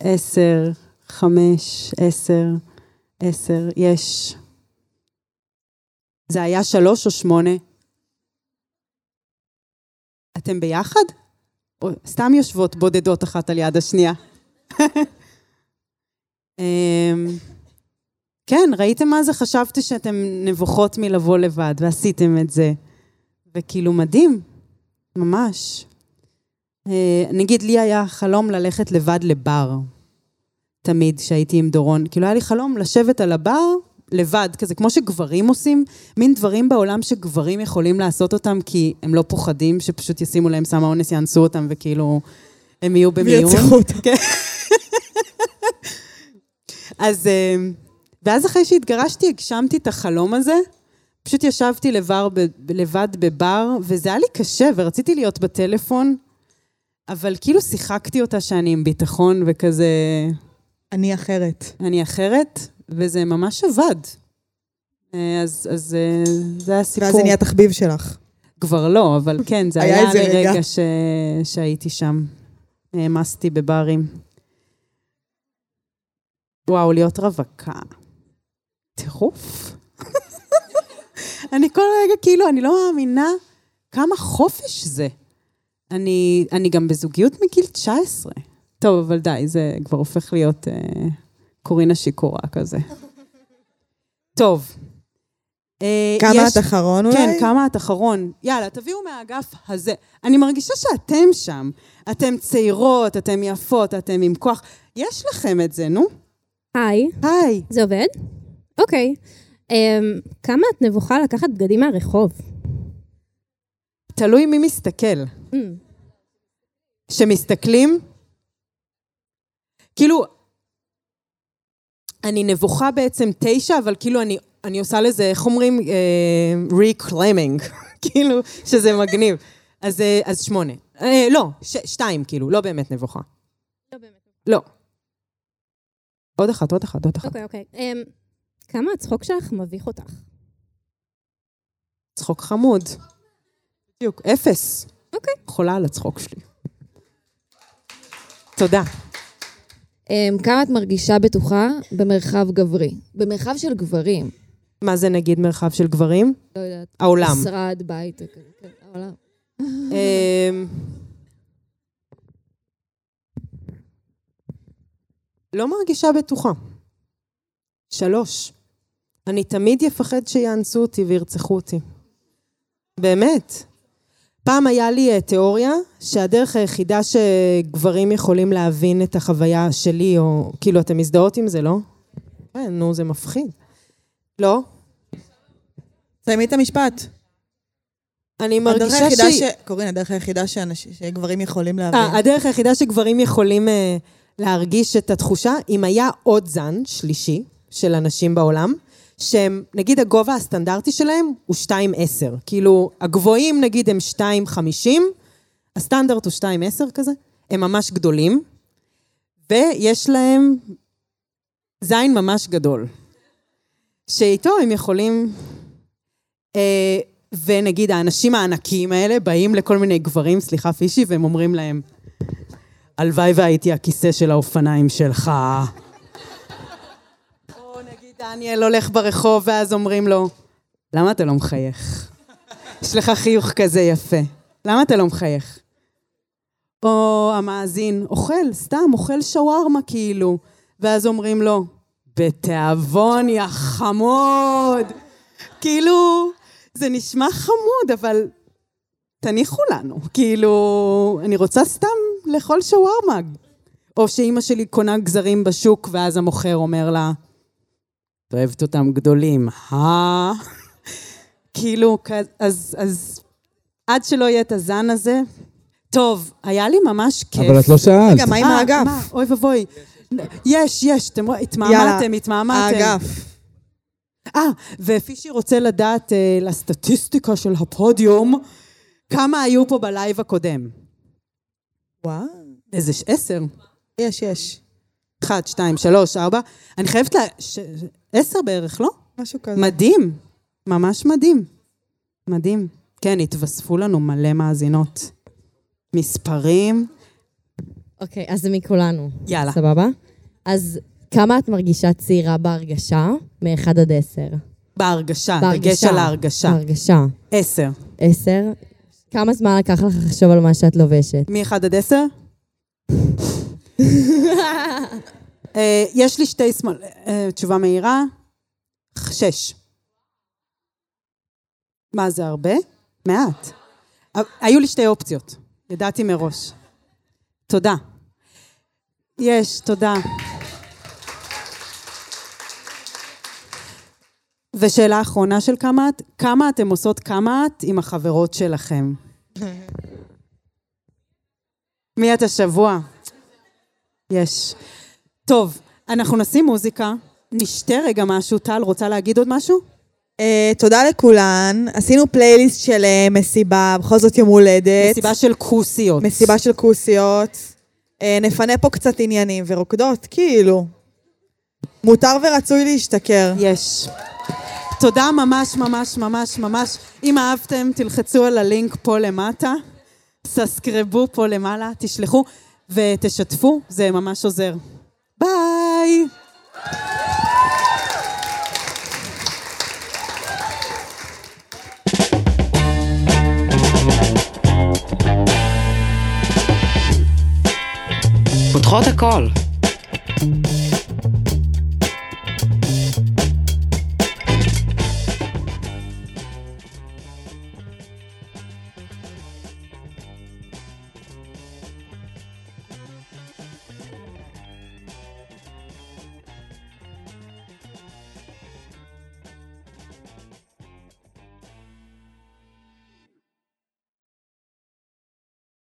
עשר, חמש, עשר, עשר, יש. זה היה שלוש או שמונה? אתם ביחד? או סתם יושבות בודדות אחת על יד השנייה? אמ, כן, ראיתם מה זה? חשבתי שאתם נבוכות מלבוא לבד, ועשיתם את זה. וכאילו מדהים, ממש. אה, נגיד, לי היה חלום ללכת לבד לבר. תמיד, כשהייתי עם דורון. כאילו, היה לי חלום לשבת על הבר לבד, כזה, כמו שגברים עושים, מין דברים בעולם שגברים יכולים לעשות אותם, כי הם לא פוחדים שפשוט ישימו להם סם האונס, יאנסו אותם, וכאילו, הם יהיו במיון. וירצחו אותם. אז, אה, ואז אחרי שהתגרשתי, הגשמתי את החלום הזה. פשוט ישבתי לבר, ב- לבד בבר, וזה היה לי קשה, ורציתי להיות בטלפון, אבל כאילו שיחקתי אותה שאני עם ביטחון וכזה, אני אחרת. אני אחרת, וזה ממש עבד. אה, אז, אז אה, זה היה סיפור. ואז זה נהיה תחביב שלך. כבר לא, אבל כן, זה היה היה איזה רגע. לרגע ש... שהייתי שם. העמסתי בברים. וואו, להיות רווקה. טירוף. אני כל רגע, כאילו, אני לא מאמינה כמה חופש זה. אני, אני גם בזוגיות מגיל 19. טוב, אבל די, זה כבר הופך להיות אה, קורינה שיכורה כזה. טוב. אה, כמה יש- את אחרון אולי? כן, כמה את אחרון. יאללה, תביאו מהאגף הזה. אני מרגישה שאתם שם. אתם צעירות, אתם יפות, אתם עם כוח. יש לכם את זה, נו. היי, היי. זה עובד? אוקיי. אמ, כמה את נבוכה לקחת בגדים מהרחוב? תלוי מי מסתכל. אמ, שמסתכלים, כאילו, אני נבוכה בעצם תשע, אבל כאילו אני, אני עושה לזה, איך אומרים? אה, reclaiming, כאילו, שזה מגניב. אז, אה, אז שמונה. אה, לא, ש, שתיים, כאילו, לא באמת נבוכה. לא באמת. לא. עוד אחת, עוד אחת, עוד אחת. אוקיי, אוקיי. אמ, כמה הצחוק שלך מביך אותך? צחוק חמוד. בדיוק, אפס. אוקיי. חולה על הצחוק שלי. תודה. אמ, כמה את מרגישה בטוחה במרחב גברי? במרחב של גברים. מה זה נגיד מרחב של גברים? לא יודעת. העולם. משרד, בית, כזה, כן, העולם. לא מרגישה בטוחה. שלוש. אני תמיד אפחד שיאנסו אותי וירצחו אותי. באמת. פעם היה לי אה, תיאוריה שהדרך היחידה שגברים יכולים להבין את החוויה שלי, או כאילו, אתם מזדהות עם זה, לא? כן, נו, זה מפחיד. לא? סיימי את המשפט. אני מרגישה שהיא... ש... קורין, הדרך היחידה שאנש- שגברים יכולים להבין. אה, הדרך היחידה שגברים יכולים אה, להרגיש את התחושה, אם היה עוד זן שלישי של אנשים בעולם, שהם, נגיד הגובה הסטנדרטי שלהם הוא 2.10. כאילו, הגבוהים נגיד הם 2.50, הסטנדרט הוא 2.10 כזה, הם ממש גדולים, ויש להם זין ממש גדול, שאיתו הם יכולים... אה, ונגיד האנשים הענקיים האלה באים לכל מיני גברים, סליחה פישי, והם אומרים להם, הלוואי והייתי הכיסא של האופניים שלך. או נגיד דניאל הולך ברחוב, ואז אומרים לו, למה אתה לא מחייך? יש לך חיוך כזה יפה. למה אתה לא מחייך? או המאזין, אוכל, סתם, אוכל שווארמה כאילו. ואז אומרים לו, בתיאבון, יא חמוד. כאילו, זה נשמע חמוד, אבל תניחו לנו. כאילו, אני רוצה סתם לאכול שווארמה. או שאימא שלי קונה גזרים בשוק, ואז המוכר אומר לה, את אוהבת אותם גדולים, אה? כאילו, אז, אז עד שלא יהיה את הזן הזה, טוב, היה לי ממש כיף. אבל את לא שאלת. רגע, מה עם אה, האגף? מה? אוי ואבוי. יש, יש, אתם רואים, התמהמהתם, התמהמהתם. האגף. אה, ופישי רוצה לדעת אה, לסטטיסטיקה של הפודיום, כמה היו פה בלייב הקודם. וואו. איזה ש- עשר. יש, יש. אחת, שתיים, שלוש, ארבע. אני חייבת לה... ש... עשר בערך, לא? משהו כזה. מדהים. ממש מדהים. מדהים. כן, התווספו לנו מלא מאזינות. מספרים. אוקיי, אז זה מכולנו. יאללה. סבבה? אז כמה את מרגישה צעירה בהרגשה? מ-1 עד 10. בהרגשה, בהרגשה. דגש על ההרגשה. בהרגשה. עשר. 10. כמה זמן לקח לך לחשוב על מה שאת לובשת? מאחד עד עשר? אה, יש לי שתי שמאל... אה, תשובה מהירה. שש. מה, זה הרבה? מעט. אה, היו לי שתי אופציות. ידעתי מראש. תודה. יש, תודה. ושאלה אחרונה של כמה את, כמה אתם עושות כמה את עם החברות שלכם? מי את השבוע? יש. טוב, אנחנו נשים מוזיקה, נשתה רגע משהו. טל, רוצה להגיד עוד משהו? אה, תודה לכולן. עשינו פלייליסט של אה, מסיבה, בכל זאת יום הולדת. מסיבה של כוסיות. מסיבה של כוסיות. אה, נפנה פה קצת עניינים ורוקדות, כאילו. מותר ורצוי להשתכר. יש. תודה ממש ממש ממש ממש. אם אהבתם, תלחצו על הלינק פה למטה, ססקרבו פה למעלה, תשלחו ותשתפו, זה ממש עוזר. ביי! פותחות הכל.